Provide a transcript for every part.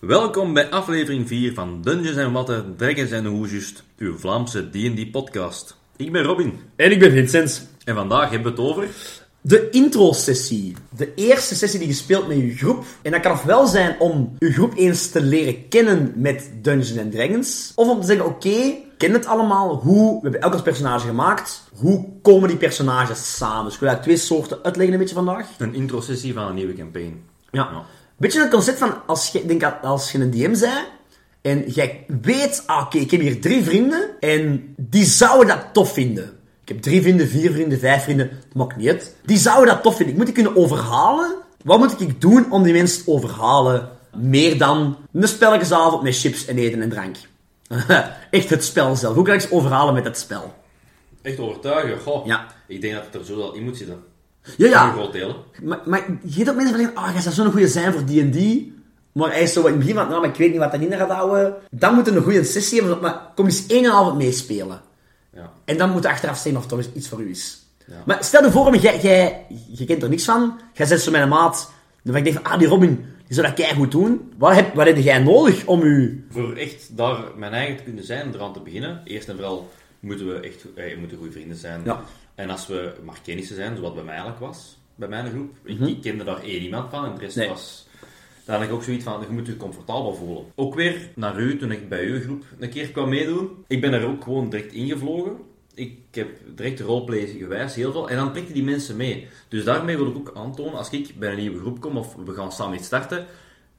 Welkom bij aflevering 4 van Dungeons en Watten, Dragons en Hoesjust, uw Vlaamse D&D podcast. Ik ben Robin En ik ben Vincent. en vandaag hebben we het over... De intro-sessie. De eerste sessie die je speelt met je groep. En dat kan ofwel zijn om je groep eens te leren kennen met Dungeons Dragons. Of om te zeggen, oké, ken het allemaal. Hoe, we hebben elk als personage gemaakt. Hoe komen die personages samen? Dus ik wil daar twee soorten uitleggen een beetje vandaag. Een intro-sessie van een nieuwe campaign. Ja. Ja. Beetje het concept van, als je, denk dat als je een DM bent, en jij weet, ah, oké, ik heb hier drie vrienden, en die zouden dat tof vinden. Ik heb drie vrienden, vier vrienden, vijf vrienden, dat maakt niet uit. Die zouden dat tof vinden. Ik moet die kunnen overhalen. Wat moet ik doen om die mensen te overhalen? Meer dan een spelletjesavond met chips en eten en drank. Echt het spel zelf. Hoe kan ik ze overhalen met het spel? Echt overtuigen? Goh, Ja. ik denk dat het er zo wel in moet zitten. Ja, ja. groot. Maar, maar je hebt ook mensen van denken, ah, jij zou zo'n goede zijn voor D&D. Maar hij is zo in het begin van, nou, maar ik weet niet wat dat in gaat houden. Dan moet een goede sessie hebben, maar kom eens één avond meespelen. Ja. En dan moet je achteraf zien of het toch eens iets voor u is. Ja. Maar stel je voor, jij, jij, je kent er niks van. Jij zet zo met een maat. Dan denk ik van, ah, die Robin, die zou dat kei goed doen. Wat heb, wat heb jij nodig om u... Voor echt daar mijn eigen te kunnen zijn, eraan te beginnen, eerst en vooral moeten we echt eh, moeten goede vrienden zijn. Ja. En als we maar kennissen zijn, zoals bij mij eigenlijk was, bij mijn groep, ik, ik kende daar één iemand van en de rest Nee. was... Daar had ik ook zoiets van, je moet je comfortabel voelen. Ook weer naar u, toen ik bij uw groep een keer kwam meedoen. Ik ben er ook gewoon direct ingevlogen. Ik heb direct roleplay gewijs heel veel. En dan trekken die mensen mee. Dus daarmee wil ik ook aantonen, als ik bij een nieuwe groep kom of we gaan samen iets starten,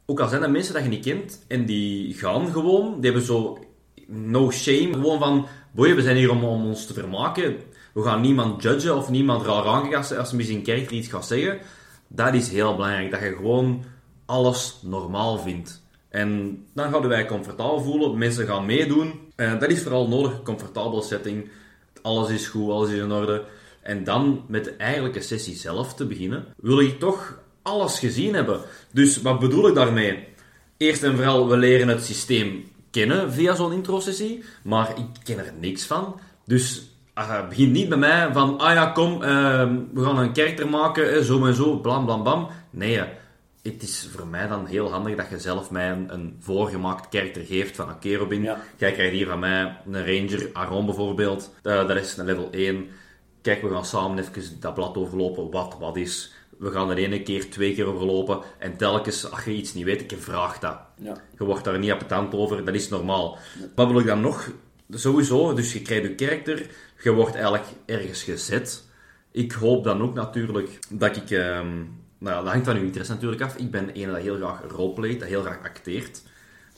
ook al zijn dat mensen dat je niet kent en die gaan gewoon, die hebben zo no shame. Gewoon van, boeien, we zijn hier om, om ons te vermaken. We gaan niemand judgen of niemand raar aankijken als, als misschien een karakter iets gaat zeggen. Dat is heel belangrijk, dat je gewoon alles normaal vindt. En dan gaan wij comfortabel voelen, mensen gaan meedoen. En dat is vooral nodig, comfortabele setting. Alles is goed, alles is in orde. En dan met de eigenlijke sessie zelf te beginnen, wil ik toch alles gezien hebben. Dus wat bedoel ik daarmee? Eerst en vooral, we leren het systeem kennen via zo'n intro-sessie, maar ik ken er niks van. Dus uh, begin niet bij mij van, ah ja, kom, ehm, we gaan een karakter maken, eh, zo en zo, blam blam blam. Nee, het is voor mij dan heel handig dat je zelf mij een, een voorgemaakt karakter geeft van, oké Robin, Ja. jij krijgt hier van mij een ranger, Aaron bijvoorbeeld, Eh, dat is een level 1. Kijk, we gaan samen even dat blad overlopen, wat wat is. We gaan er ene keer, twee keer overlopen. En telkens, als je iets niet weet, ik vraag dat. Ja. Je wordt daar niet appetant over, dat is normaal. Wat wil ik dan nog? Sowieso, dus je krijgt je karakter, je wordt eigenlijk ergens gezet. Ik hoop dan ook natuurlijk dat ik... ehm, nou, ja, dat hangt van uw interesse natuurlijk af. Ik ben een dat heel graag roleplayt, dat heel graag acteert.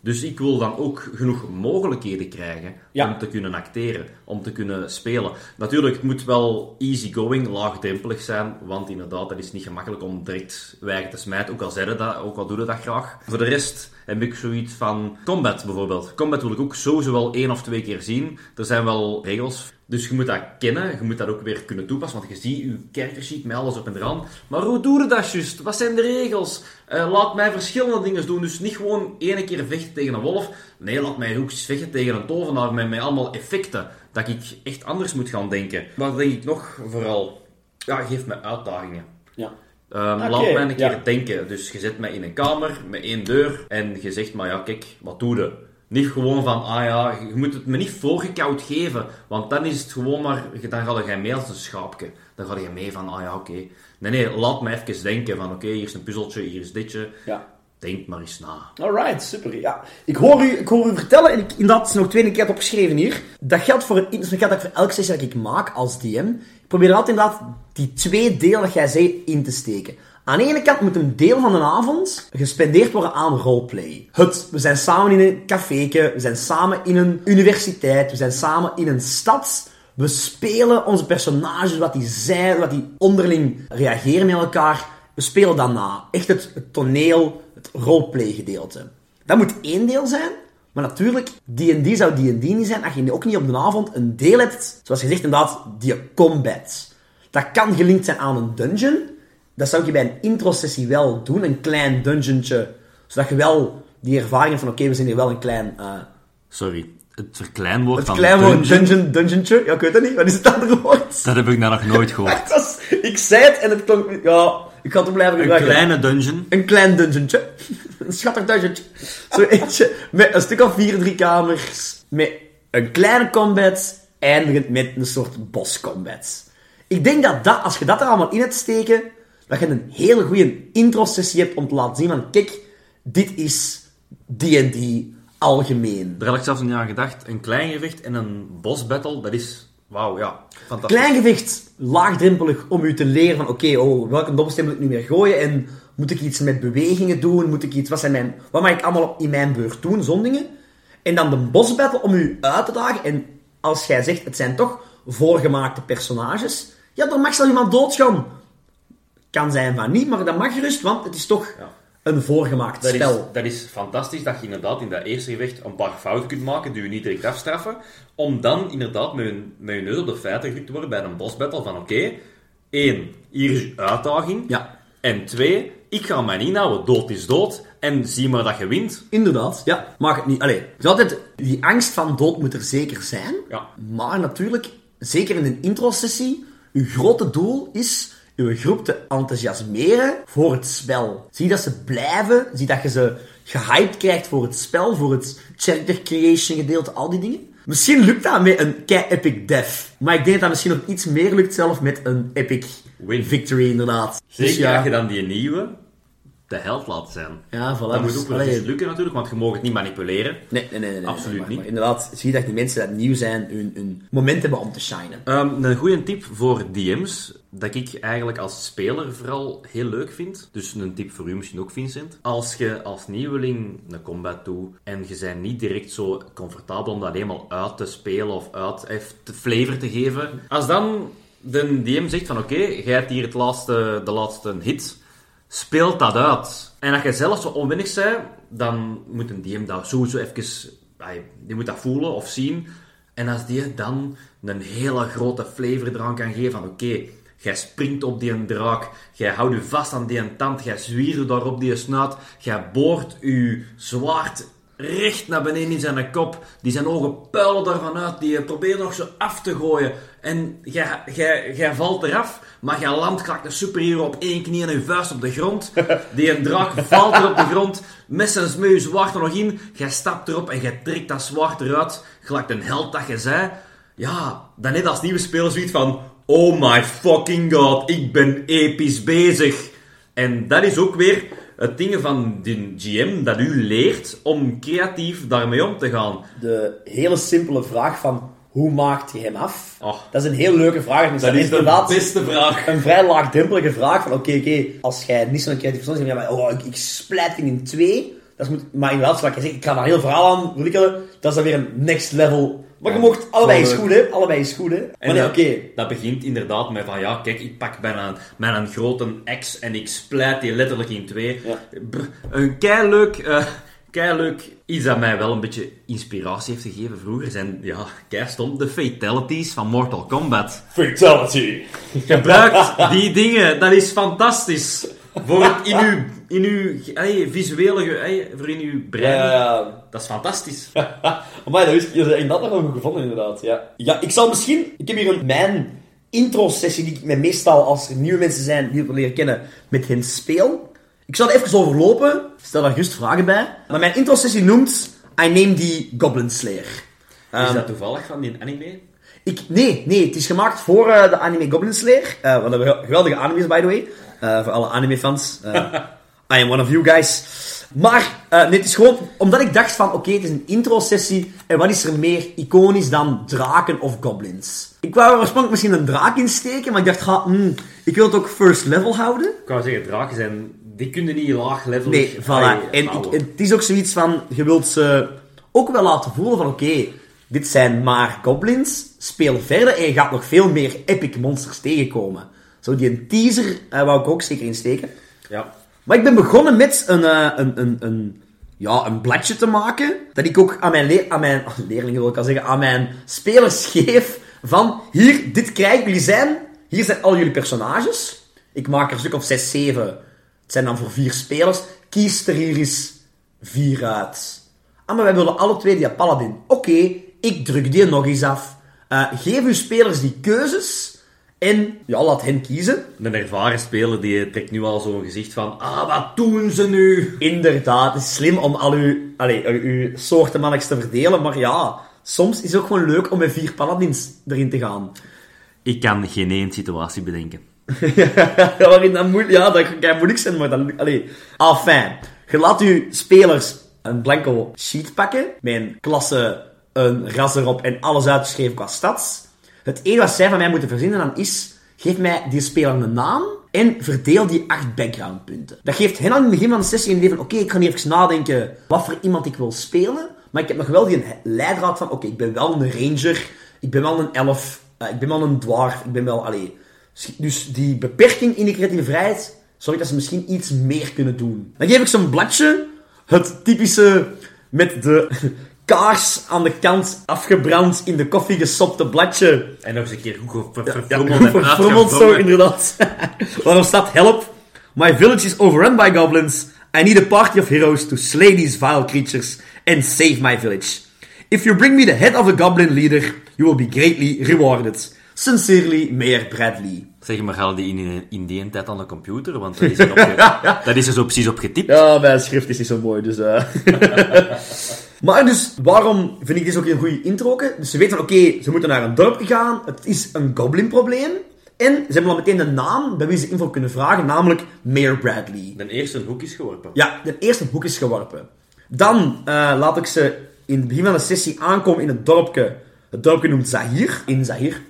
Dus ik wil dan ook genoeg mogelijkheden krijgen Ja. om te kunnen acteren, om te kunnen spelen. Natuurlijk, het moet wel easygoing, laagdrempelig zijn, want inderdaad, dat is niet gemakkelijk om direct wijgen te smijten, ook al zeiden dat, ook al doe je dat graag. Voor de rest heb ik zoiets van combat bijvoorbeeld. Combat wil ik ook sowieso wel één of twee keer zien. Er zijn wel regels, dus je moet dat kennen, je moet dat ook weer kunnen toepassen, want je ziet je sheet met alles op en eraan. Maar hoe doe je dat juist? Wat zijn de regels? Eh, laat mij verschillende dingen doen, dus niet gewoon ene keer vechten tegen een wolf. Nee, laat mij ook eens vechten tegen een tovenaar met, met allemaal effecten. Dat ik echt anders moet gaan denken. Wat denk ik nog vooral? Ja, geef me uitdagingen. Ja. Ehm, laat mij een keer ja. denken. Dus je zet mij in een kamer met één deur en je zegt, maar ja, kijk, wat doe je? Niet gewoon van, ah ja, je moet het me niet voorgekoud geven, want dan is het gewoon maar, dan ga je mee als een schaapje. Dan ga je mee van, ah ja, oké. Nee, nee, laat me even denken van, oké, hier is een puzzeltje, hier is ditje. Ja. Denk maar eens na. Alright, super. Ja. Ik, hoor u, ik hoor u vertellen, en ik inderdaad nog twee keer opgeschreven hier. Dat geldt voor, het, dat geldt voor elke sessie dat ik maak als DM. Ik probeer altijd inderdaad die twee delen dat jij zei in te steken. Aan de ene kant moet een deel van de avond gespendeerd worden aan roleplay. Het, we zijn samen in een caféke, we zijn samen in een universiteit, we zijn samen in een stad. We spelen onze personages, wat die zijn, wat die onderling reageren met elkaar. We spelen dat na. Echt het, het toneel, het roleplay gedeelte. Dat moet één deel zijn. Maar natuurlijk, D&D zou D&D niet zijn als je ook niet op de avond een deel hebt, zoals gezegd inderdaad, die combat. Dat kan gelinkt zijn aan een dungeon. Dat zou je bij een intro-sessie wel doen, een klein dungeontje. Zodat je wel die ervaring hebt van, oké, we zijn hier wel een klein... eh Sorry, het verkleinwoord het van klein woord dungeon, dungeon, dungeontje. Ja, ik weet het niet. Wat is het andere woord? dat heb ik nou nog nooit gehoord. Was- ik zei het en het klonk... Ja, ik ga het blijven Een gebruiken. kleine dungeon. Een klein dungeontje. Een schattig dungeontje. Zo eentje met een stuk of vier, drie kamers. Met een kleine combat. Eindigend met een soort boss combat. Ik denk dat, dat als je dat er allemaal in hebt steken, dat je een hele goede intro-sessie hebt om te laten zien van, kijk, dit is D&D algemeen. Daar had ik zelfs niet aan gedacht. Een klein gevecht en een boss battle, dat is... Wauw, ja. Fantastisch. Klein gevecht, laagdrempelig om u te leren van, oké, oh, welke dobbelsteen moet ik nu meer gooien en moet ik iets met bewegingen doen, moet ik iets, wat, zijn mijn, wat mag ik allemaal in mijn beurt doen, zo'n dingen. En dan de boss battle om u uit te dagen en als jij zegt, het zijn toch voorgemaakte personages, ja, dan mag zelf iemand doodgaan. Kan zijn van niet, maar dat mag gerust, want het is toch Ja. een voorgemaakt Dat is, spel. dat is fantastisch dat je inderdaad in dat eerste gevecht een paar fouten kunt maken die je niet direct afstraffen. Om dan inderdaad met je, met je neus op de feiten gedrukt te worden bij een boss battle van oké, één, hier is je uitdaging. Ja. En twee, ik ga mij niet inhouden. Dood is dood. En zie maar dat je wint. Inderdaad, ja. Maak het niet. Allee, altijd, die angst van dood moet er zeker zijn. Ja. Maar natuurlijk, zeker in een intro-sessie, uw grote doel is uw groep te enthousiasmeren voor het spel. Zie dat ze blijven, zie dat je ze gehyped krijgt voor het spel, voor het character creation gedeelte, al die dingen. Misschien lukt dat met een kei epic death. Maar ik denk dat dat misschien nog iets meer lukt zelf met een epic Win. victory, inderdaad. Zeker Dus ja, als je dan die nieuwe de held laat zijn. ja, voilà. Dat dus, moet ook wel eens lukken natuurlijk, want je mag het niet manipuleren. Nee, nee, nee. nee, nee, Absoluut maar- niet. Maar inderdaad, zie je dat die mensen dat nieuw zijn, hun, hun moment hebben om te shinen. Ehm, een goede tip voor DM's, dat ik eigenlijk als speler vooral heel leuk vind. Dus een tip voor u misschien ook, Vincent. Als je als nieuweling een combat doet en je bent niet direct zo comfortabel om dat helemaal uit te spelen of uit even te flavor te geven. Als dan de DM zegt van oké, jij hebt hier het laatste, de laatste hit, speelt dat uit. En als je zelf zo onwennig bent, dan moet een DM dat sowieso even... Die moet dat voelen of zien. En als die dan een hele grote flavor eraan kan geven van oké, jij springt op die draak, jij houdt je vast aan die tand, jij zwiert daar op die snuit, jij boort je zwaard recht naar beneden in zijn kop. Die zijn ogen puilen daarvan uit. Die probeert nog zo af te gooien. En jij, jij, jij valt eraf, maar jij landt gelijk een superhero op één knie en je vuist op de grond. Die een draak valt er op de grond, met zijn je zwaard er nog in. Jij stapt erop en jij trekt dat zwaard eruit, gelijk een held dat je zei. Ja, dan net als nieuwe speler zoiets van... Oh my fucking god, ik ben episch bezig. En dat is ook weer het ding van de GM dat u leert om creatief daarmee om te gaan. De hele simpele vraag van, hoe maakt je hem af? Oh. Dat is een heel leuke vraag. Dus Dat is de beste vraag. een vrij laagdrempelige vraag van, oké, oké, als jij niet zo'n creatief persoon bent, maar, oh, ik, ik splijt hem in twee. Dat is moet, maar inderdaad, zoals ik zeg, ik ga daar heel verhaal aan ontwikkelen. Dat is dan weer een next level. Maar je mocht, allebei leuk. hè? Allebei is goed, hè? Maar En nee, dat, oké. dat begint inderdaad met van, ja, kijk, ik pak mijn, mijn grote X en ik splijt die letterlijk in twee. Ja. Brr, Een keileuk, eh keileuk iets dat mij wel een beetje inspiratie heeft gegeven vroeger zijn, ja, kei stom, de fatalities van Mortal Kombat. Fatality. Gebruik die dingen, dat is fantastisch. Voor het in uw, in uw visuele, ge- ey, voor in uw brein. Ja, ja, Dat is fantastisch. Maar dat is je hebt dat nog wel goed gevonden, inderdaad. Ja. ja, ik zal misschien... Ik heb hier een, mijn intro-sessie die ik me meestal, als er nieuwe mensen zijn die ik wil leren kennen, met hen speel. Ik zal er even overlopen. Stel daar juist vragen bij. Maar mijn intro-sessie noemt I Name the Goblin Slayer. is Ehm, dat toevallig van die anime? ik, nee, nee, het is gemaakt voor eh, de anime Goblin Slayer. Eh wat een geweldige anime is, by the way. Eh, voor alle anime-fans. Eh, I am one of you guys. Maar, eh, nee, het is gewoon omdat ik dacht van, oké, het is een intro-sessie. En wat is er meer iconisch dan draken of goblins? Ik wou er oorspronkelijk misschien een draak insteken, maar ik dacht, ga, hmm, ik wil het ook first level houden. Ik wou zeggen, draken zijn... Die kunnen niet laag level Nee, voilà. En ik, het is ook zoiets van, je wilt ze ook wel laten voelen van, oké, dit zijn maar goblins, speel verder en je gaat nog veel meer epic monsters tegenkomen. Zo, die een teaser eh, wou ik ook zeker insteken. Ja. Maar ik ben begonnen met een, eh, een, een, een, ja, een bladje te maken, dat ik ook aan mijn, aan mijn leerlingen, wil ik al zeggen, aan mijn spelers geef van, hier, dit krijgen jullie zijn, hier zijn al jullie personages. Ik maak er een stuk of 6, 7. Het zijn dan voor vier spelers. Kies er hier eens vier uit. Ah, maar wij willen alle twee die paladin. Oké, ik druk die nog eens af. Eh, geef uw spelers die keuzes. En ja, laat hen kiezen. Een ervaren speler die trekt nu al zo'n gezicht van... Ah, wat doen ze nu? Inderdaad, het is slim om al uw, allee, uw, soorten mannetjes te verdelen, maar ja, soms is het ook gewoon leuk om met vier paladins erin te gaan. Ik kan geen één situatie bedenken. ja, waarin dat moeilijk, ja, dat kan moeilijk zijn, maar dan, allee. Enfin, je laat je spelers een blanco sheet pakken, een klasse, een ras erop en alles uitgeschreven qua stats. Het enige wat zij van mij moeten verzinnen dan is, geef mij die speler een naam en verdeel die acht backgroundpunten. Dat geeft hen aan het begin van de sessie een idee van, oké, ik ga nu even nadenken wat voor iemand ik wil spelen, maar ik heb nog wel die leidraad van, oké, ik ben wel een ranger, ik ben wel een elf, uh, ik ben wel een dwarf, ik ben wel, allee... Dus die beperking in de creatieve vrijheid zorgt dat ze misschien iets meer kunnen doen. Dan geef ik ze een bladje, het typische met de kaars aan de kant afgebrand in de koffie gesopte bladje. En nog eens een keer goed ver- Ja, verfrommeld verfrommeld zo, inderdaad. Waarop staat, help, my village is overrun by goblins. I need a party of heroes to slay these vile creatures and save my village. If you bring me the head of the goblin leader, you will be greatly rewarded. Sincerely, Mayor Bradley. Zeg maar, halen die in, in die tijd aan de computer, want dat is er, op dat is er zo precies op getipt. Ja, mijn schrift is niet zo mooi, dus... eh. maar dus, waarom vind ik dit ook een goede intro? Dus ze weten van, oké, ze moeten naar een dorp gaan. Het is een goblin-probleem. En ze hebben al meteen een naam bij wie ze info kunnen vragen, namelijk Mayor Bradley. De eerste hoek is geworpen. Ja, de eerste hoek is geworpen. Dan eh, laat ik ze in het begin van de sessie aankomen in het dorpje. Het dorpje noemt Zahir. In Zahir.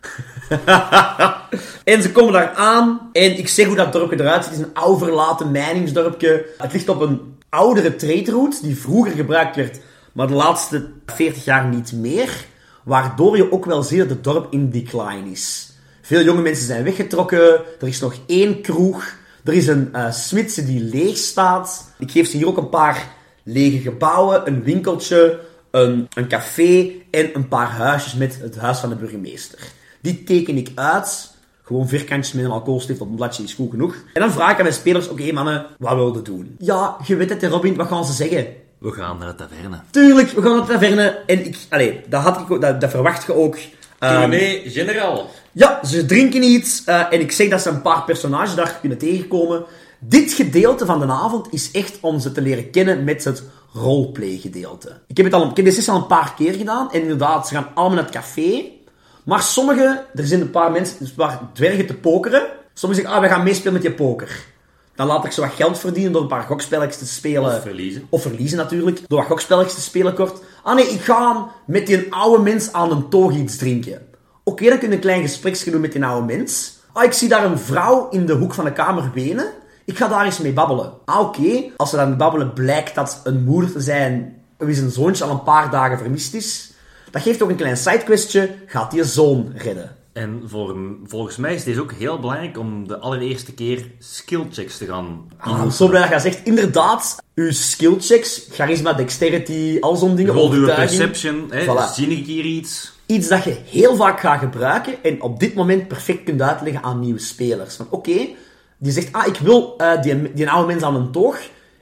en ze komen daar aan. En ik zeg hoe dat dorpje eruit ziet. Het is een oud verlaten mijningsdorpje. Het ligt op een oudere trade route die vroeger gebruikt werd, maar de laatste 40 jaar niet meer. Waardoor je ook wel ziet dat dorp in decline is. Veel jonge mensen zijn weggetrokken. Er is nog één kroeg. Er is een eh smidse die leeg staat. Ik geef ze hier ook een paar lege gebouwen, een winkeltje, een, een café en een paar huisjes met het huis van de burgemeester. Die teken ik uit. Gewoon vierkantjes met een alcoholstift op een bladje is goed genoeg. En dan vraag ik aan mijn spelers, oké mannen, wat wilden doen? Ja, je weet het, Robin, wat gaan ze zeggen? We gaan naar de taverne. Tuurlijk, we gaan naar de taverne. En ik, allee, dat, had ik, ook- dat, dat verwacht je ook. Ehm, nee, generaal. ja, ze drinken iets eh, en ik zeg dat ze een paar personages daar kunnen tegenkomen. Dit gedeelte van de avond is echt om ze te leren kennen met het roleplay gedeelte. Ik heb het al, ik heb dit al een paar keer gedaan en inderdaad, ze gaan allemaal naar het café. Maar sommige, er zijn een paar mensen, een paar dwergen te pokeren. Sommigen zeggen, ah, we gaan meespelen met je poker. Dan laat ik ze wat geld verdienen door een paar gokspelletjes te spelen. Of verliezen. Of verliezen natuurlijk. Door wat gokspelletjes te spelen kort. Ah nee, ik ga met die oude mens aan een toog iets drinken. Oké, dan kun je een klein gespreksje doen met die oude mens. Ah, ik zie daar een vrouw in de hoek van de kamer wenen. Ik ga daar eens mee babbelen. Ah, oké. Als ze dan babbelen blijkt dat een moeder te zijn wie zijn zoontje al een paar dagen vermist is. Dat geeft ook een klein sidequestje. Gaat die zoon redden. En voor, volgens mij is deze ook heel belangrijk om de allereerste keer skillchecks te gaan Ah, zo blij dat je zegt. Inderdaad, uw skillchecks, charisma, dexterity, al zo'n dingen. Rol perception. Hè. Voilà. Zie ik hier iets? iets dat je heel vaak gaat gebruiken en op dit moment perfect kunt uitleggen aan nieuwe spelers. Van oké, die zegt, ah, ik wil eh, die, die oude mens aan een toog,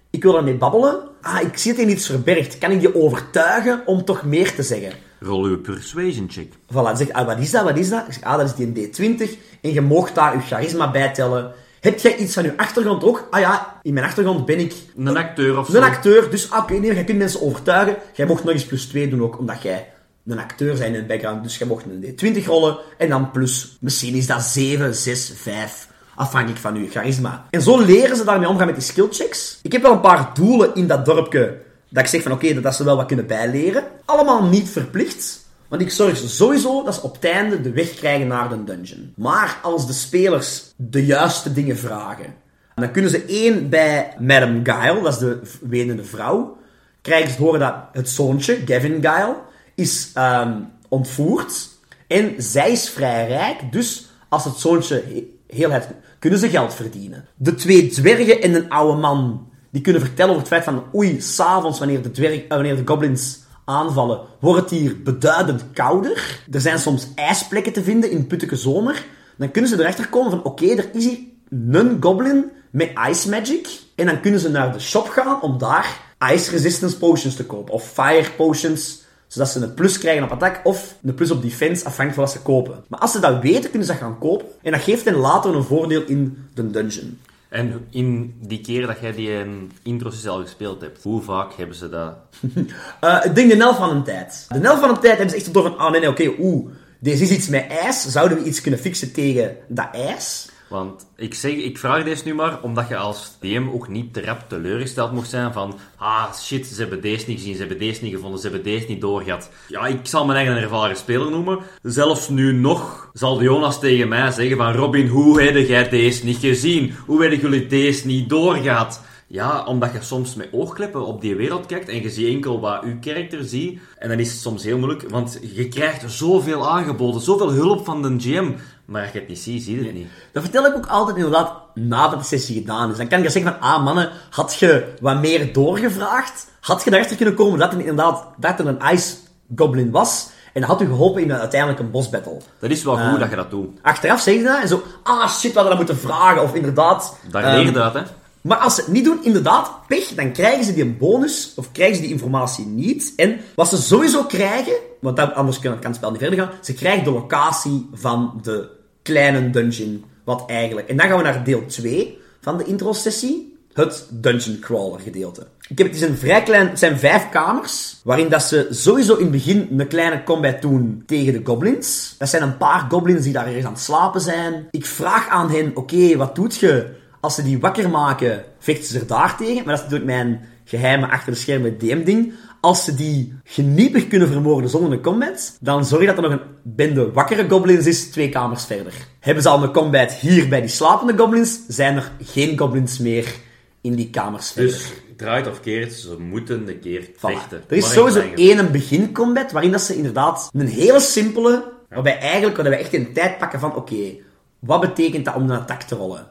ik wil daarmee babbelen. Ah, ik zie dat hij iets verbergt. Kan ik die overtuigen om toch meer te zeggen? Rol uw persuasion check. Voilà, zeg ah, wat is dat, wat is dat? Ik zeg, ah, dat is die D20 en je moogt daar je charisma bij tellen. Heb jij iets van je achtergrond ook? Ah ja, in mijn achtergrond ben ik Een acteur of zo. een acteur, dus ah, oké, nee, jij kunt mensen overtuigen. Jij mocht nog eens plus 2 doen ook, omdat jij een acteur bent in het background. Dus jij mocht een D20 rollen en dan plus, misschien is dat 7, 6, 5. Afhankelijk van je charisma. En zo leren ze daarmee omgaan met die skillchecks. Ik heb wel een paar doelen in dat dorpje. Dat ik zeg van oké, dat, ze wel wat kunnen bijleren. Allemaal niet verplicht. Want ik zorg sowieso dat ze op het einde de weg krijgen naar de dungeon. Maar als de spelers de juiste dingen vragen, dan kunnen ze één bij Madame Guile, dat is de wenende vrouw, krijgen ze horen dat het zoontje, Gavin Guile, is ehm, ontvoerd. En zij is vrij rijk, dus als het zoontje he- heel het kunnen ze geld verdienen. De twee dwergen en een oude man, die kunnen vertellen over het feit van oei, s'avonds wanneer de, eh, wanneer de goblins aanvallen, wordt het hier beduidend kouder. Er zijn soms ijsplekken te vinden in putteke zomer. Dan kunnen ze erachter komen van oké, er is hier een goblin met ice magic. En dan kunnen ze naar de shop gaan om daar ice resistance potions te kopen. Of fire potions, Zodat ze een plus krijgen op attack of een plus op defense, afhankelijk van wat ze kopen. Maar als ze dat weten, kunnen ze dat gaan kopen. En dat geeft hen later een voordeel in de dungeon. En in die keren dat jij die een intro al gespeeld hebt, hoe vaak hebben ze dat? Uh, ik denk de helft van de tijd. De helft van de tijd hebben ze echt door van, ah nee, nee, oké, oeh, deze is iets met ijs. Zouden we iets kunnen fixen tegen dat ijs? Want ik, zeg, ik vraag deze nu maar omdat je als DM ook niet te rap teleurgesteld mocht zijn van ah shit, ze hebben deze niet gezien, ze hebben deze niet gevonden, ze hebben deze niet doorgehad. Ja, ik zal mijn eigen ervaren speler noemen. Zelfs nu nog zal Jonas tegen mij zeggen van Robin, hoe heb jij deze niet gezien? Hoe hebben jullie deze niet doorgehad? Ja, omdat je soms met oogkleppen op die wereld kijkt en je ziet enkel wat je karakter ziet. En dan is het soms heel moeilijk, want je krijgt zoveel aangeboden, zoveel hulp van de GM. Maar je niet ziet, zie je het niet. Dat vertel ik ook altijd inderdaad nadat de sessie gedaan is. Dan kan ik zeggen van, ah mannen, had je wat meer doorgevraagd? Had je erachter kunnen komen dat er inderdaad dat er een Ice Goblin was? En dat had u geholpen in uiteindelijk een boss battle. Dat is wel goed uh, dat je dat doet. Achteraf zeg je dat en zo, ah shit, we hadden dat moeten vragen. Of inderdaad... Daar um, leer je dat, hè. Maar als ze het niet doen, inderdaad, pech, dan krijgen ze die bonus, of krijgen ze die informatie niet. En wat ze sowieso krijgen, want dat, anders kan, kan het spel niet verder gaan, ze krijgen de locatie van de kleine dungeon, wat eigenlijk... En dan gaan we naar deel 2 van de intro-sessie, het dungeon crawler gedeelte. Ik heb het is een vrij klein, zijn vijf kamers, waarin dat ze sowieso in het begin een kleine combat doen tegen de goblins. Dat zijn een paar goblins die daar ergens aan het slapen zijn. Ik vraag aan hen, oké, wat doet je? Als ze die wakker maken, vechten ze er daar tegen. Maar dat is natuurlijk mijn geheime achter de schermen DM-ding. Als ze die geniepig kunnen vermoorden zonder een combat, dan zorg je dat er nog een bende wakkere goblins is, twee kamers verder. Hebben ze al een combat hier bij die slapende goblins, zijn er geen goblins meer in die kamers verder. Dus draait of keert, ze moeten een keer vechten. Er is sowieso één begincombat, waarin dat ze inderdaad een hele simpele, waarbij eigenlijk we echt een tijd pakken van, oké, wat betekent dat om een attack te rollen?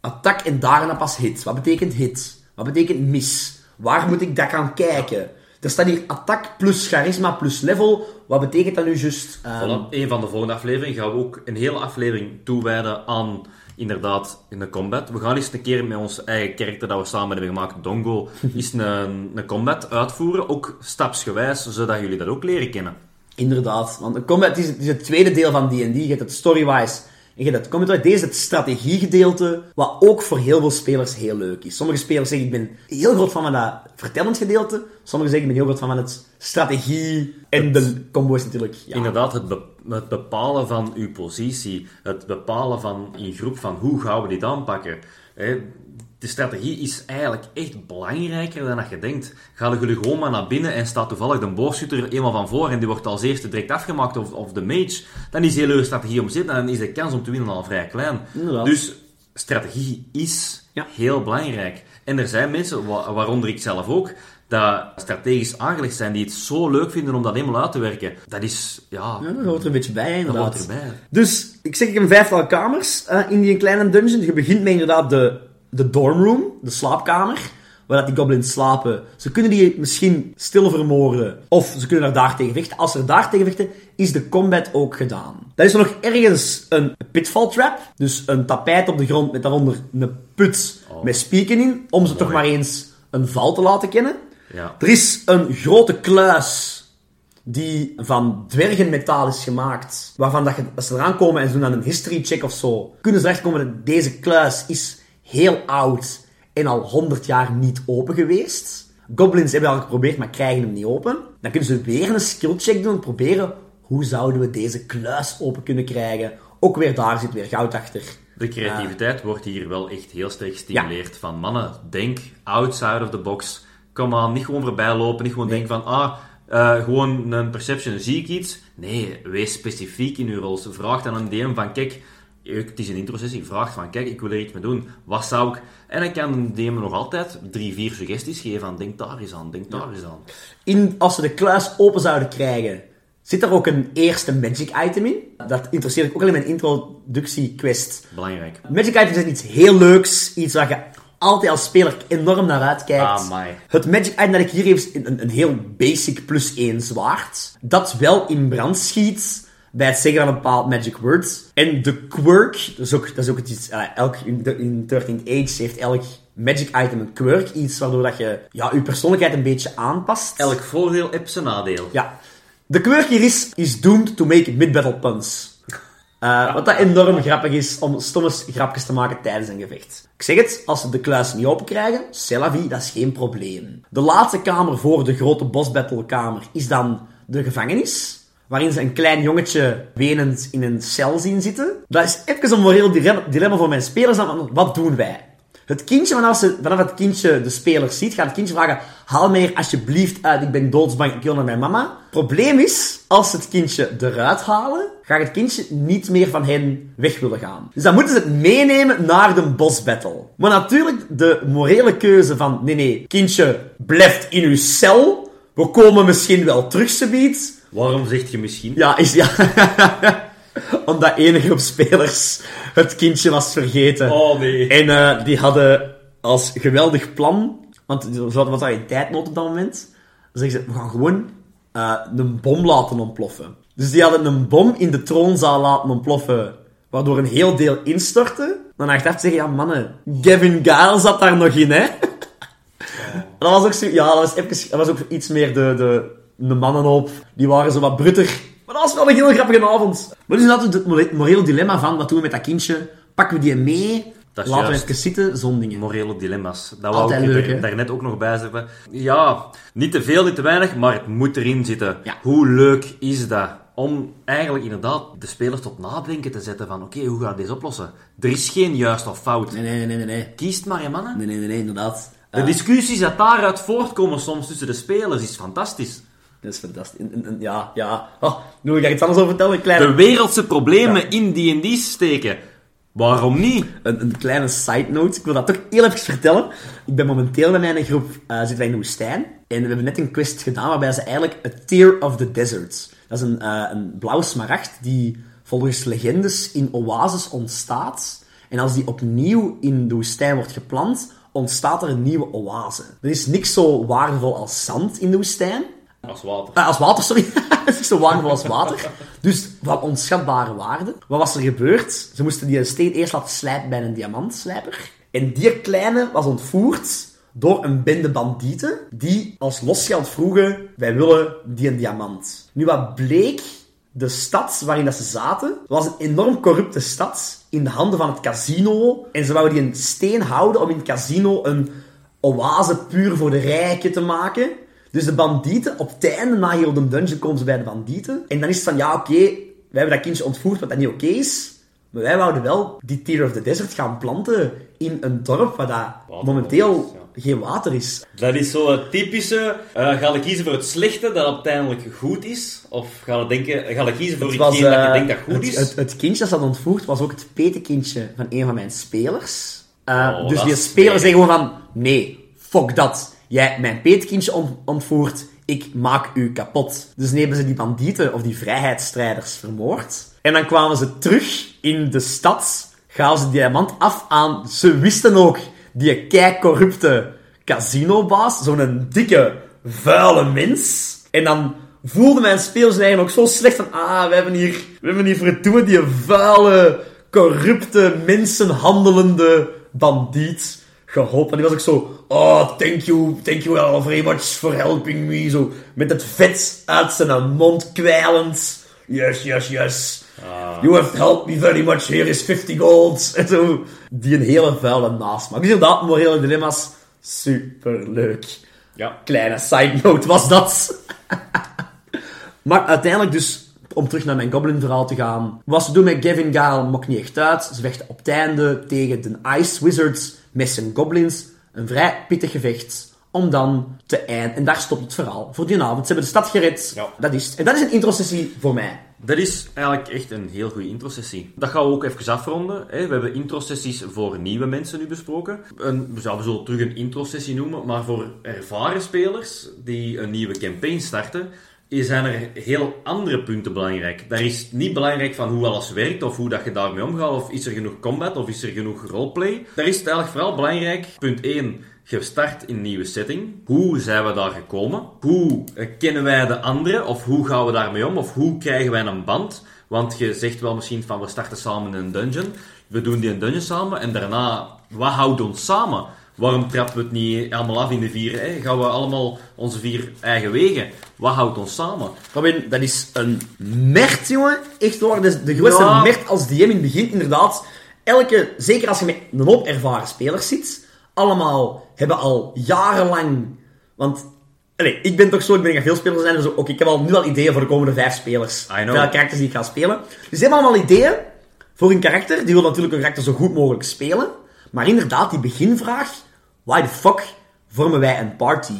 Attack en daarna pas hit. Wat betekent hit? Wat betekent mis? Waar moet ik dat gaan kijken? Er staat hier attack plus charisma plus level. Wat betekent dat nu juist? Um... een van de volgende afleveringen gaan we ook een hele aflevering toewijden aan inderdaad in de combat. We gaan eens een keer met ons eigen karakter dat we samen hebben gemaakt, Dongo, eens een, een combat uitvoeren. Ook stapsgewijs, zodat jullie dat ook leren kennen. Inderdaad, want de combat is, is het tweede deel van D&D. Je hebt het storywise en je dat komt uit. Deze het strategiegedeelte, wat ook voor heel veel spelers heel leuk is. Sommige spelers zeggen, ik ben heel groot van dat vertellend gedeelte. Sommigen zeggen, ik ben heel groot van het strategie en de combo's natuurlijk. Ja. Inderdaad, het, het, bepalen van uw positie, het bepalen van in groep van hoe gaan we dit aanpakken de strategie is eigenlijk echt belangrijker dan dat je denkt. Gaan jullie gewoon maar naar binnen en staat toevallig de boogschutter eenmaal van voor en die wordt als eerste direct afgemaakt of, of de mage, dan is de hele strategie om zitten en dan is de kans om te winnen al vrij klein. Dus strategie is heel belangrijk. En er zijn mensen, waaronder ik zelf ook, dat strategisch aangelegd zijn, die het zo leuk vinden om dat helemaal uit te werken. Dat is, ja... ja dat hoort er een beetje bij, inderdaad. Dat hoort erbij. Dus, ik zeg, ik heb een vijftal kamers uh, in die kleine dungeon. Je begint met inderdaad de de dormroom, de slaapkamer, waar dat die goblins slapen. Ze kunnen die misschien stil vermoorden, of ze kunnen er daar tegen vechten. Als ze er daar tegen vechten, is de combat ook gedaan. Dan is er nog ergens een pitfall trap, dus een tapijt op de grond met daaronder een put oh. met spieken in, om ze toch maar eens een val te laten kennen. Ja. Er is een grote kluis die van dwergenmetaal is gemaakt, waarvan dat je, als ze eraan komen en ze doen dan een history check of zo, kunnen ze erachter komen dat deze kluis is heel oud en al 100 jaar niet open geweest. Goblins hebben al geprobeerd, maar krijgen hem niet open. Dan kunnen ze weer een skill check doen, proberen hoe zouden we deze kluis open kunnen krijgen. Ook weer daar zit weer goud achter. De creativiteit wordt hier wel echt heel sterk gestimuleerd. Van mannen, denk outside of the box. Kom aan, niet gewoon voorbij lopen, niet gewoon denken van, ah, uh, gewoon een perception, zie ik iets? Nee, wees specifiek in uw rol. Vraag dan een DM van, kijk, het is een intro-sessie, vraagt van, kijk, ik wil er iets mee doen. Wat zou ik... En dan kan een DM nog altijd drie, vier suggesties geven van, denk daar eens aan, denk daar eens aan. In, als ze de kluis open zouden krijgen, zit er ook een eerste magic item in. Dat interesseert ik ook alleen mijn introductie-quest. Belangrijk. Magic item is iets heel leuks, iets waar je altijd als speler enorm naar uitkijkt. Ah, het magic item dat ik hier heb is een, een heel basic plus één zwaard. Dat wel in brand schiet bij het zeggen van een bepaald magic word. En de quirk, dat is ook, dat is ook iets, uh, elk, in, in 13th Age heeft elk magic item een quirk. Iets waardoor dat je ja, je persoonlijkheid een beetje aanpast. Elk voordeel heeft zijn nadeel. Ja. De quirk hier is, is doomed to make mid-battle puns. Uh, wat dat enorm grappig is om stomme grapjes te maken tijdens een gevecht. Ik zeg het, als ze de kluis niet open krijgen, c'est dat is geen probleem. De laatste kamer voor de grote bossbattlekamer is dan de gevangenis. Waarin ze een klein jongetje wenend in een cel zien zitten. Dat is even een moreel dilemma voor mijn spelers. Dan, wat doen wij? Het kindje, vanaf, ze, vanaf het kindje de speler ziet, gaat het kindje vragen: Haal mij hier alsjeblieft uit, ik ben doodsbang, ik wil naar mijn mama. Probleem is, als ze het kindje eruit halen, gaat het kindje niet meer van hen weg willen gaan. Dus dan moeten ze het meenemen naar de bossbattle. Maar natuurlijk, de morele keuze van: nee, nee, kindje, blijft in uw cel. We komen misschien wel terug, subiet. Waarom zeg je misschien? Ja, is ja. Omdat enige groep spelers het kindje was vergeten. Oh nee. En uh, die hadden als geweldig plan, want ze hadden wat in tijdnood op dat moment. Dan zeggen ze, we gaan gewoon uh, een bom laten ontploffen. Dus die hadden een bom in de troonzaal laten ontploffen, waardoor een heel deel instortte. Dan achteraf zeggen, ja mannen, Gavin Gale zat daar nog in, hè. Dat was ook zo, ja, dat was, even, dat was ook iets meer de, de, de mannenhoop. Die waren zo wat brutter. Maar dat was wel een heel grappige avond. Maar dus hadden we het moreel dilemma van, wat doen we met dat kindje? Pakken we die mee? Dat Laten we even zitten, zo'n dingen. Morele dilemma's. Dat wou ik leuk, daar net ook nog bij zeggen. Ja, niet te veel, niet te weinig, maar het moet erin zitten. Ja. Hoe leuk is dat? Om eigenlijk inderdaad de spelers tot nadenken te zetten van oké, hoe ga ik deze oplossen? Er is geen juist of fout. Nee, nee, nee, nee, nee. Kiest maar, je mannen. Nee, nee, nee, nee, inderdaad. De Eh, discussies dat daaruit voortkomen soms tussen de spelers is fantastisch. Dat is fantastisch. En- en- en- Ja, ja. Oh, nu wil ik daar iets anders over vertellen. Kleine, De wereldse problemen in D&D steken. Waarom niet? een, een kleine side note. Ik wil dat toch heel even vertellen. Ik ben momenteel met mijn groep, eh zitten wij in de woestijn. En we hebben net een quest gedaan waarbij ze eigenlijk a Tear of the Desert. Dat is een, eh, een blauw smaragd die volgens legendes in oases ontstaat. En als die opnieuw in de woestijn wordt geplant, ontstaat er een nieuwe oase. Er is niks zo waardevol als zand in de woestijn. Als water. Eh, als water, sorry. Het is zo waardevol als water. Dus van onschatbare waarde. Wat was er gebeurd? Ze moesten die steen eerst laten slijpen bij een diamantslijper. En die kleine was ontvoerd door een bende bandieten die als losgeld vroegen, wij willen die een diamant. Nu wat bleek, de stad waarin dat ze zaten, was een enorm corrupte stad in de handen van het casino. En ze wouden die een steen houden om in het casino een oase puur voor de rijken te maken. Dus de bandieten, op het einde, na heel de dungeon, komen ze bij de bandieten. En dan is het van, ja, oké, wij hebben dat kindje ontvoerd, wat dat niet oké is. Maar wij wouden wel die Tear of the Desert gaan planten in een dorp waar dat momenteel is, geen water is. Dat is zo het typische, eh ga ik kiezen voor het slechte dat uiteindelijk goed is? Of ga ik, denken, ga ik kiezen voor Het was, dat je eh, denkt dat goed het, is? Het, het kindje dat ze had ontvoerd was ook het petekindje van een van mijn spelers. Uh, Oh, dus die is speler smerig. zei gewoon van, nee, fuck dat. Jij mijn petekindje ont- ontvoerd, ik maak u kapot. Dus hebben ze die bandieten of die vrijheidsstrijders vermoord. En dan kwamen ze terug in de stad, gaven ze diamant af aan... Ze wisten ook, die kei corrupte casinobaas, zo'n dikke, vuile mens. En dan voelde mijn spelers eigenlijk ook zo slecht van... Ah, we hebben hier, we hebben hier verdomme die vuile, corrupte, mensenhandelende bandiet geholpen. En die was ook zo... Oh, thank you, thank you all very much for helping me. Zo, met het vet uit zijn mond kwijlend. Yes, yes, yes. You have helped me very much. Here is 50 gold. En zo. Die een hele vuile nasmaak. Dus inderdaad, morele dilemma's. Superleuk. Ja. Kleine side note was dat. maar uiteindelijk dus, om terug naar mijn goblin verhaal te gaan. Wat ze doen met Gavin Gale maakt niet echt uit. Ze vechten op het einde tegen de Ice Wizards met zijn goblins. Een vrij pittig gevecht. Om dan te eind. En daar stopt het verhaal voor die avond. Ze hebben de stad gered. Ja. Dat is. En dat is een introsessie voor mij. Dat is eigenlijk echt een heel goede introsessie. Dat gaan we ook even afronden. Hè. We hebben introsessies voor nieuwe mensen nu besproken. Een, we zouden zo terug een introsessie noemen, maar voor ervaren spelers die een nieuwe campaign starten, zijn er heel andere punten belangrijk. Daar is niet belangrijk van hoe alles werkt of hoe dat je daarmee omgaat, of is er genoeg combat of is er genoeg roleplay. Daar is het eigenlijk vooral belangrijk, punt 1, je start in een nieuwe setting. Hoe zijn we daar gekomen? Hoe eh, kennen wij de anderen? Of hoe gaan we daarmee om? Of hoe krijgen wij een band? Want je zegt wel misschien van we starten samen in een dungeon. We doen die een dungeon samen en daarna, wat houdt ons samen? Waarom trappen we het niet allemaal af in de vier? Hè? Gaan we allemaal onze vier eigen wegen? Wat houdt ons samen? Robin, dat is een mert, jongen. Echt waar, dat is de grootste Ja. mert als DM in het begin, inderdaad. Elke, zeker als je met een hoop ervaren spelers zit, allemaal hebben al jarenlang... Want, allee, ik ben toch zo, ik ben gaan veel spelers zijn, dus ook, ik heb al nu al ideeën voor de komende vijf spelers. Welke karakters die ik ga spelen. Dus ze hebben allemaal ideeën voor een karakter. Die wil natuurlijk een karakter zo goed mogelijk spelen. Maar inderdaad, die beginvraag, why the fuck vormen wij een party?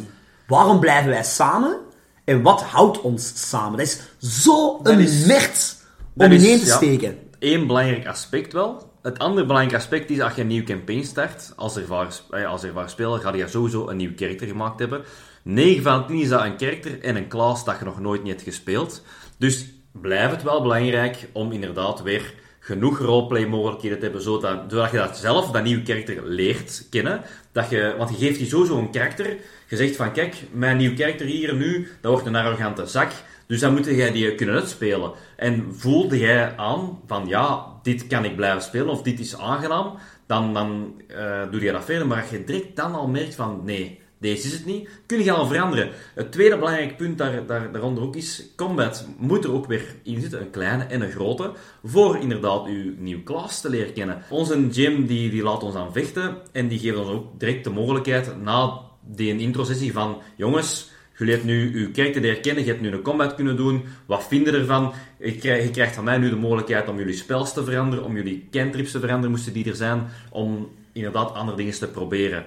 Waarom blijven wij samen? En wat houdt ons samen? Dat is zo een is- mert dat om ineen te ja. steken. Eén belangrijk aspect wel. Het andere belangrijk aspect is als je een nieuw campaign start, als ervaren, eh, als ervaren speler, ga je sowieso een nieuw karakter gemaakt hebben. 9 van 10 is dat een karakter en een class dat je nog nooit niet hebt gespeeld. Dus blijft het wel belangrijk om inderdaad weer genoeg roleplay mogelijkheden te hebben, zodat, zodat je dat zelf, dat nieuwe karakter, leert kennen. Dat je, want je geeft die sowieso een karakter. Je zegt van, kijk, mijn nieuw karakter hier nu, dat wordt een arrogante zak. Dus dan moet jij die kunnen uitspelen. En voelde jij aan van ja, dit kan ik blijven spelen of dit is aangenaam, dan, dan eh, doe je dat verder. Maar als je direct dan al merkt van nee, deze is het niet, kun je al veranderen. Het tweede belangrijk punt daar, daar, daaronder ook is, combat moet er ook weer in zitten, een kleine en een grote, voor inderdaad uw nieuw klas te leren kennen. Onze gym die, die laat ons aan vechten en die geeft ons ook direct de mogelijkheid na die intro-sessie van jongens, Jullie hebt nu uw karakter leren kennen, je hebt nu een combat kunnen doen. Wat vind je ervan? Je krijgt, je krijgt van mij nu de mogelijkheid om jullie spels te veranderen, om jullie cantrips te veranderen, moesten die er zijn, om inderdaad andere dingen te proberen.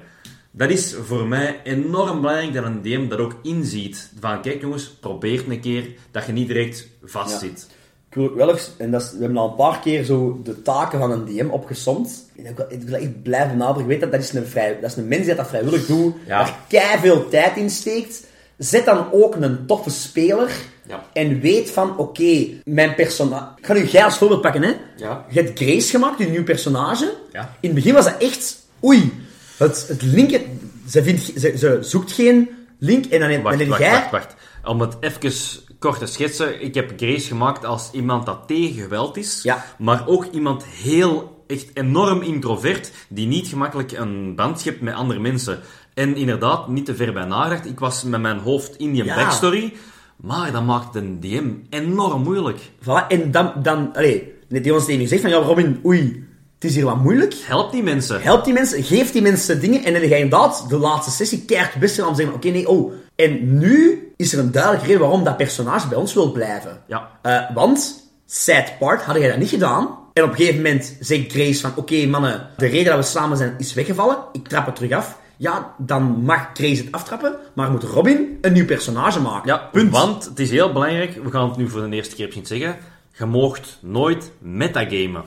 Dat is voor mij enorm belangrijk dat een DM dat ook inziet. Van kijk jongens, probeer een keer, dat je niet direct vastzit. Ik wil ook wel eens, en dat is, we hebben al een paar keer zo de taken van een DM opgesomd. En ik ik wil echt blijven nadrukken. Ik weet dat dat is een, vrij, dat is een mens die dat vrijwillig doet, Ja. daar kei veel tijd in steekt. Zet dan ook een toffe speler Ja. en weet van, oké, mijn personage... Ik ga nu jij als voorbeeld pakken, hè. Ja. Je hebt Grace gemaakt, je nieuw personage. Ja. In het begin was dat echt, oei, het, het linken... Ze, vindt, ze, ze zoekt geen link en dan, heb- Wacht, wacht, jij... wacht, wacht. Om het even kort te schetsen. Ik heb Grace gemaakt als iemand dat tegen geweld is. Ja. Maar ook iemand heel, echt enorm introvert. Die niet gemakkelijk een band schept met andere mensen. En inderdaad, niet te ver bij nagedacht. Ik was met mijn hoofd in die Ja. backstory. Maar dat maakt een DM enorm moeilijk. Voilà, en dan, dan allee, net die ons tegen zegt van, ja Robin, oei, is hier wat moeilijk. Help die mensen. Help die mensen, geef die mensen dingen en dan ga je inderdaad de laatste sessie keihard best gaan om te zeggen, oké, nee, oh. En nu is er een duidelijke reden waarom dat personage bij ons wil blijven. Ja. Eh, want, sad part, hadden jij dat niet gedaan. En op een gegeven moment zegt Grace van, oké mannen, de reden dat we samen zijn is weggevallen. Ik trap het terug af. Ja, dan mag Grace het aftrappen, maar moet Robin een nieuw personage maken. Ja, punt. want het is heel belangrijk, we gaan het nu voor de eerste keer misschien zeggen, je moogt nooit metagamen.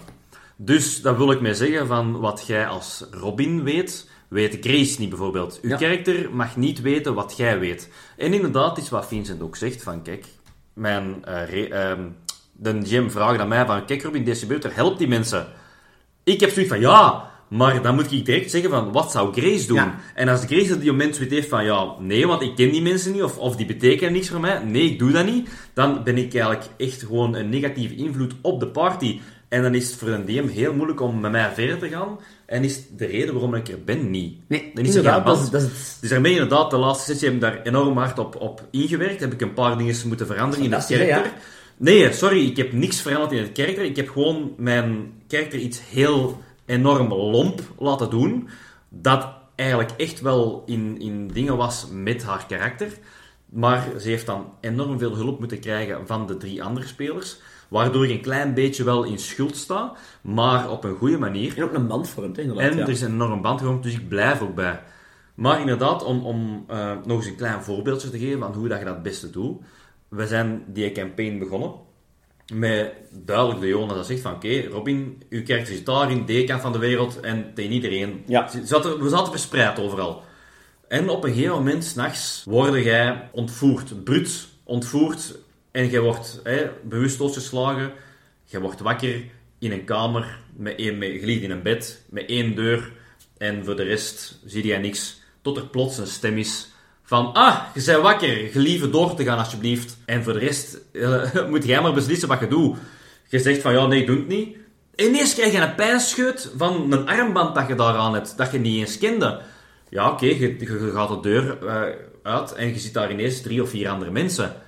Dus dat wil ik mee zeggen van wat jij als Robin weet, weet Grace niet bijvoorbeeld. Uw Ja. karakter mag niet weten wat jij weet. En inderdaad is wat Vincent ook zegt van kijk, mijn, ehm, de GM vraagt aan mij van kijk Robin, deze gebeurt er, help die mensen. Ik heb zoiets van, ja, maar dan moet ik direct zeggen van, wat zou Grace doen? Ja. En als Grace op die moment zoiets heeft van, ja, nee, want ik ken die mensen niet, of, of die betekenen niks voor mij, nee, ik doe dat niet, dan ben ik eigenlijk echt gewoon een negatieve invloed op de party. En dan is het voor een DM heel moeilijk om met mij verder te gaan, en is de reden waarom ik er ben niet. Nee, dan is inderdaad, dat is, dat is het. Dus daarmee inderdaad, de laatste sessie heb ik daar enorm hard op, op ingewerkt. Heb ik een paar dingen moeten veranderen in het karakter. Nee, sorry, ik heb niks veranderd in het karakter. Ik heb gewoon mijn karakter iets heel enorm lomp laten doen. Dat eigenlijk echt wel in, in dingen was met haar karakter. Maar ze heeft dan enorm veel hulp moeten krijgen van de drie andere spelers. Waardoor ik een klein beetje wel in schuld sta, maar op een goede manier. En ook een band vormt, inderdaad. En ja. er is een enorm band gevormd, dus ik blijf ook bij. Maar inderdaad, om, om eh, nog eens een klein voorbeeldje te geven van hoe dat je dat het beste doet. We zijn die campaign begonnen met duidelijk de Jonas dat zegt van oké, Robin, uw karakter zit daar in die kant van de wereld en tegen iedereen. Ja. Ze zaten- we zaten verspreid overal. En op een gegeven moment, s'nachts, word jij ontvoerd, bruut ontvoerd. En je wordt hè, bewusteloos geslagen. Je wordt wakker in een kamer, met één, met, je ligt in een bed, met één deur. En voor de rest zie je niks. Tot er plots een stem is van... Ah, je bent wakker, gelieve door te gaan alsjeblieft. En voor de rest eh, moet jij maar beslissen wat je doet. Je zegt van, ja, nee, doe het niet. Ineens krijg je een pijnscheut van een armband dat je daaraan hebt, dat je niet eens kende. Ja, oké, je, je gaat de deur eh, uit en je ziet daar ineens drie of vier andere mensen.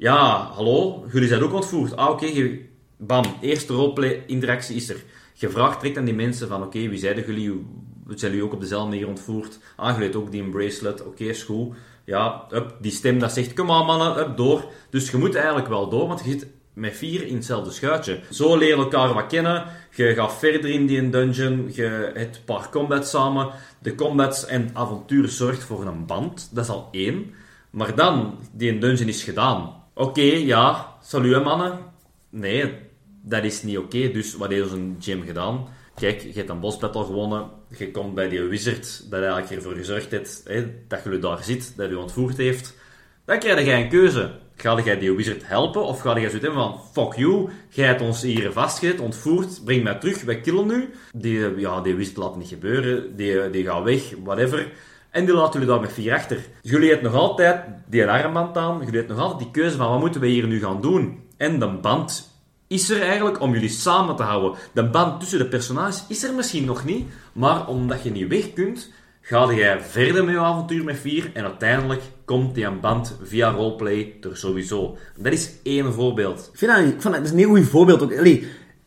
Ja, hallo, jullie zijn ook ontvoerd. Ah, oké, bam, eerste roleplay-interactie is er. Je vraagt aan die mensen van, oké, wie zeiden jullie? Zijn jullie ook op dezelfde manier ontvoerd? Ah, jullie ook die bracelet. Oké, is goed. Ja, die stem dat zegt, kom aan mannen, up, door. Dus je moet eigenlijk wel door, want je zit met vier in hetzelfde schuitje. Zo leer je elkaar wat kennen. Je gaat verder in die dungeon. Je hebt een paar combats samen. De combats en avontuur zorgt voor een band. Dat is al één. Maar dan, die dungeon is gedaan. Oké, ja, salut mannen. Nee, dat is niet oké. Dus wat heeft onze gym gedaan? Kijk, je hebt een boss battle gewonnen. Je komt bij die wizard dat eigenlijk ervoor gezorgd heeft hè, dat je daar zit, dat je ontvoerd heeft. Dan krijg je een keuze. Ga jij die wizard helpen of ga je zoiets hebben van fuck you, jij hebt ons hier vastgezet, ontvoerd, breng mij terug, wij killen nu. Die, ja, die wizard laat niet gebeuren, die, die gaat weg, whatever. En die laten jullie daar met vier achter. Jullie hebben nog altijd die armband aan, jullie hebben nog altijd die keuze van wat moeten we hier nu gaan doen. En de band is er eigenlijk om jullie samen te houden. De band tussen de personages is er misschien nog niet, maar omdat je niet weg kunt, ga jij verder met je avontuur met vier en uiteindelijk komt die band via roleplay er sowieso. Dat is één voorbeeld. Ik vind dat, dat, dat is een heel goed voorbeeld ook.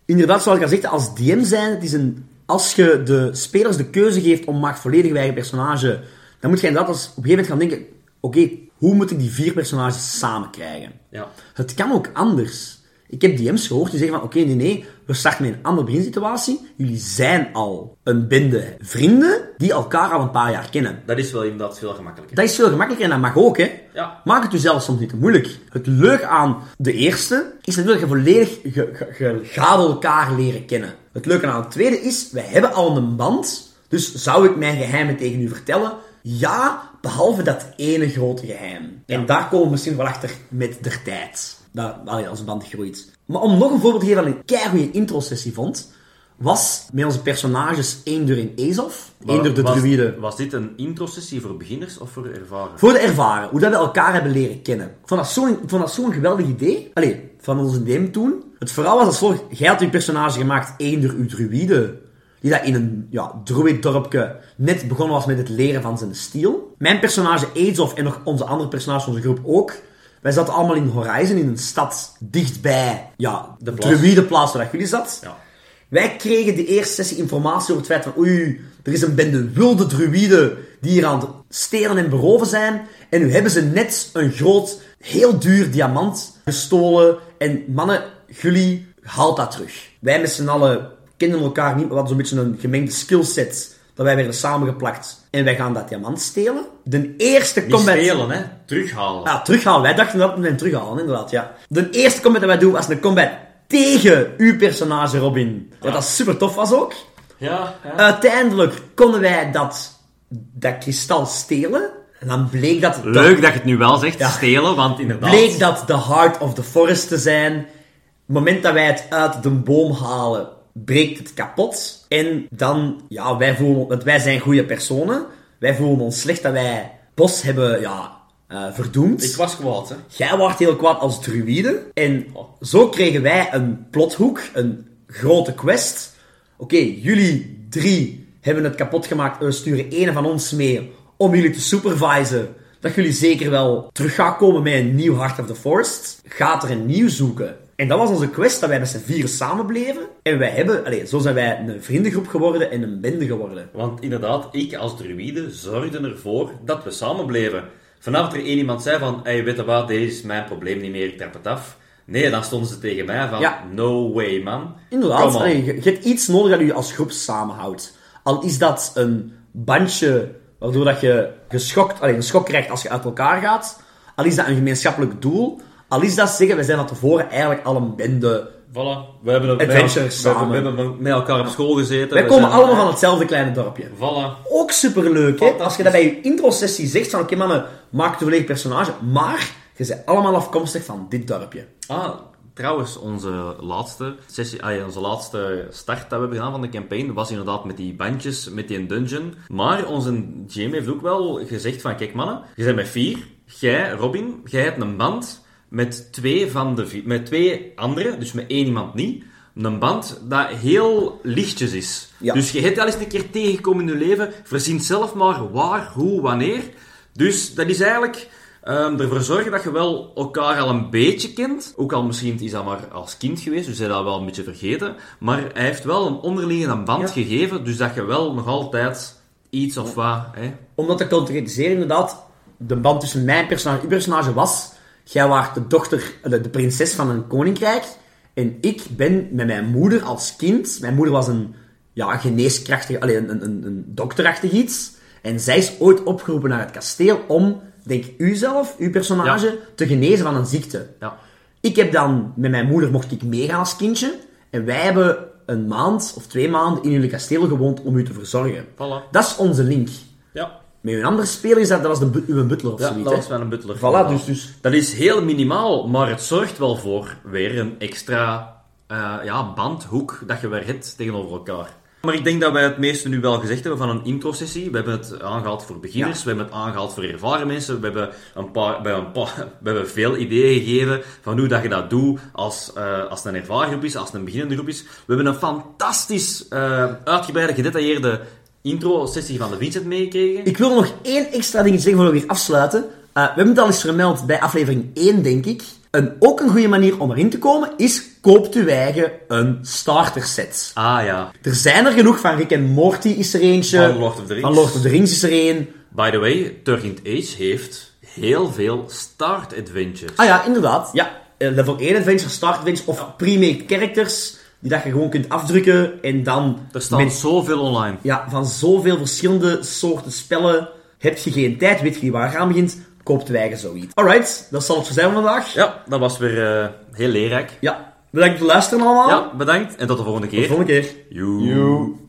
Inderdaad, zoals ik al zeg, als DM zijn, het is een, als je de spelers de keuze geeft om maakt volledig je eigen personage, dan moet je inderdaad als, op een gegeven moment gaan denken, oké, hoe moet ik die vier personages samen krijgen? Ja. Het kan ook anders. Ik heb DM's gehoord die zeggen van, oké, nee, nee, we starten met een andere beginsituatie. Jullie zijn al een bende vrienden die elkaar al een paar jaar kennen. Dat is wel inderdaad veel gemakkelijker. Dat is veel gemakkelijker en dat mag ook, hè. Ja. Maak het u zelf soms niet te moeilijk. Het leuke aan de eerste is natuurlijk dat je volledig, je, je, je gaat elkaar leren kennen. Het leuke aan het tweede is, wij hebben al een band, dus zou ik mijn geheimen tegen u vertellen? Ja, behalve dat ene grote geheim. En daar komen we misschien wel achter met de tijd. Dat, allee, als een band groeit. Maar om nog een voorbeeld te geven van een keigoede intro-sessie vond, was met onze personages Eender en Ezov. Eender de was, druïde. Was dit een intro-sessie voor beginners of voor ervaren? Voor de ervaren, hoe dat we elkaar hebben leren kennen. Ik vond dat zo'n, zo'n geweldig idee. Allee, van onze DM toen. Het verhaal was als volgt. Jij had je personage gemaakt, eender uw druïde. Die dat in een ja, druid-dorpje net begonnen was met het leren van zijn stiel. Mijn personage Aidsov en nog onze andere personages van onze groep ook. Wij zaten allemaal in Horizon, in een stad dichtbij ja, de plaats. druïdeplaats waar jullie zat. Ja. Wij kregen de eerste sessie informatie over het feit van oei, er is een bende wilde druïden die hier aan het stelen en beroven zijn. En nu hebben ze net een groot, heel duur diamant gestolen. En mannen, jullie, haalt dat terug. Wij met z'n allen kenden elkaar niet, maar we hadden zo'n beetje een gemengde skillset. Dat wij werden samengeplakt. En wij gaan dat diamant stelen. De eerste Niet combat... spelen, hè. Terughalen. Ja, terughalen. Wij dachten dat we hem terughalen, inderdaad, ja. De eerste combat dat wij doen was een combat tegen uw personage Robin. Wat dat super tof was ook. Ja, ja. Uiteindelijk konden wij dat, dat kristal stelen. En dan bleek dat... Leuk dat je het nu wel zegt, Ja. stelen, want inderdaad... bleek dat de Heart of the Forest te zijn. het moment dat wij het uit de boom halen, breekt het kapot. En dan, ja, wij voelen, want wij zijn goede personen. Wij voelen ons slecht dat wij Bos hebben, ja, eh, verdoemd. Ik was kwaad, hè. Jij wordt heel kwaad als druïde. En zo kregen wij een plothoek, een grote quest. Oké, jullie drie hebben het kapot gemaakt. We sturen één van ons mee om jullie te supervisen. Dat jullie zeker wel terug gaan komen met een nieuw Heart of the Forest. Gaat er een nieuw zoeken. En dat was onze quest, dat wij met z'n vieren samen bleven. En wij hebben, allez, zo zijn wij een vriendengroep geworden en een bende geworden. Want inderdaad, ik als druïde zorgde ervoor dat we samen bleven. Vanaf er één iemand zei van, hey, weet je wat, deze is mijn probleem niet meer, ik trap het af. Nee, dan stonden ze tegen mij van, Ja. no way, man. Inderdaad, allee, je, je hebt iets nodig dat je als groep samenhoudt. Al is dat een bandje waardoor dat je geschokt, allee, een schok krijgt als je uit elkaar gaat. Al is dat een gemeenschappelijk doel. Al is dat zeggen, we zijn van tevoren eigenlijk al een bende. Voilà. We hebben, we hebben- samen. We hebben met elkaar op school gezeten. Wij we komen zijn- allemaal van hetzelfde kleine dorpje. Voilà. Ook superleuk, hè? Als je dat bij je intro-sessie zegt van, oké mannen, maak een volledig personage, maar je bent allemaal afkomstig van dit dorpje. Ah, trouwens, onze laatste sessie, ah, ja, onze laatste start dat we hebben gedaan van de campaign was inderdaad met die bandjes, met die dungeon. Maar onze GM heeft ook wel gezegd van, kijk mannen, je bent met vier. Jij, Robin, jij hebt een band met twee, van de, met twee anderen, dus met één iemand niet, een band dat heel lichtjes is. Ja. Dus je hebt al eens een keer tegengekomen in je leven, verzin zelf maar waar, hoe, wanneer. Dus dat is eigenlijk ehm, ervoor zorgen dat je wel elkaar al een beetje kent. Ook al misschien is dat maar als kind geweest, dus hij dat wel een beetje vergeten. Maar hij heeft wel een onderliggende band Ja. gegeven, dus dat je wel nog altijd iets of wat... Hè, Om dat te concretiseren, inderdaad, de band tussen mijn personage en uw personage was... Jij waart de dochter, de, de prinses van een koninkrijk. En ik ben met mijn moeder als kind... Mijn moeder was een ja, geneeskrachtige... Alleen een, een, een, een dokterachtig iets. En zij is ooit opgeroepen naar het kasteel om, denk u zelf, uw personage, Ja. te genezen van een ziekte. ja. Ik heb dan, met mijn moeder mocht ik meegaan als kindje. En wij hebben een maand of twee maanden in jullie kasteel gewoond om u te verzorgen. Voilà. Dat is onze link. Ja. Met een andere speler is dat, dat was de, bu- uw butler of Ja, zoiets. dat was wel een butler. Voilà, dus, dus Dat is heel minimaal, maar het zorgt wel voor weer een extra eh, ja, bandhoek dat je weer hebt tegenover elkaar. Maar ik denk dat wij het meeste nu wel gezegd hebben van een intro-sessie. We hebben het aangehaald voor beginners, Ja. we hebben het aangehaald voor ervaren mensen, we hebben, een paar, we, hebben een paar, we hebben veel ideeën gegeven van hoe dat je dat doet als, eh, als het een ervaren groep is, als het een beginnende groep is. We hebben een fantastisch eh, uitgebreide, gedetailleerde intro-sessie van de Vincent meegekregen. Ik wil nog één extra ding zeggen voor we weer afsluiten. Eh, we hebben het al eens vermeld bij aflevering 1, denk ik. En ook een goede manier om erin te komen is koopt uw eigen een starter set. Ah ja, Er zijn er genoeg van Rick en Morty is er eentje. Van Lord of the Rings. Van Lord of the Rings is er één. By the way, Turgid Age heeft heel veel start adventures. Ah ja, inderdaad. Ja, eh, level 1 adventure, start adventure of pre-made characters die dat je gewoon kunt afdrukken en dan Er staat met- zoveel online. ja, van zoveel verschillende soorten spellen heb je geen tijd, weet je niet waar je aan begint, koopt wij zoiets. Alright, dat zal het voor zijn van vandaag. Ja, dat was weer eh, heel leerrijk. Ja, bedankt voor het luisteren allemaal. Ja, bedankt en tot de volgende Tot de keer. volgende keer. Joe.